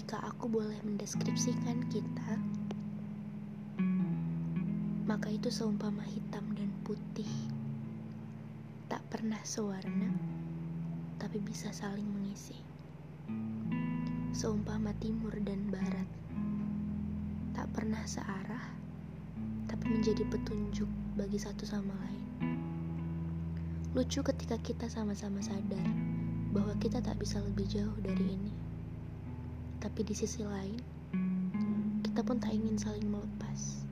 aku boleh mendeskripsikan kita, maka itu seumpama hitam dan putih. Tak pernah sewarna, tapi bisa saling mengisi. Seumpama timur dan barat, tak pernah searah, tapi menjadi petunjuk bagi satu sama lain. Lucu ketika kita sama-sama sadar bahwa kita tak bisa lebih jauh dari ini. Tapi di sisi lain, kita pun tak ingin saling melepas.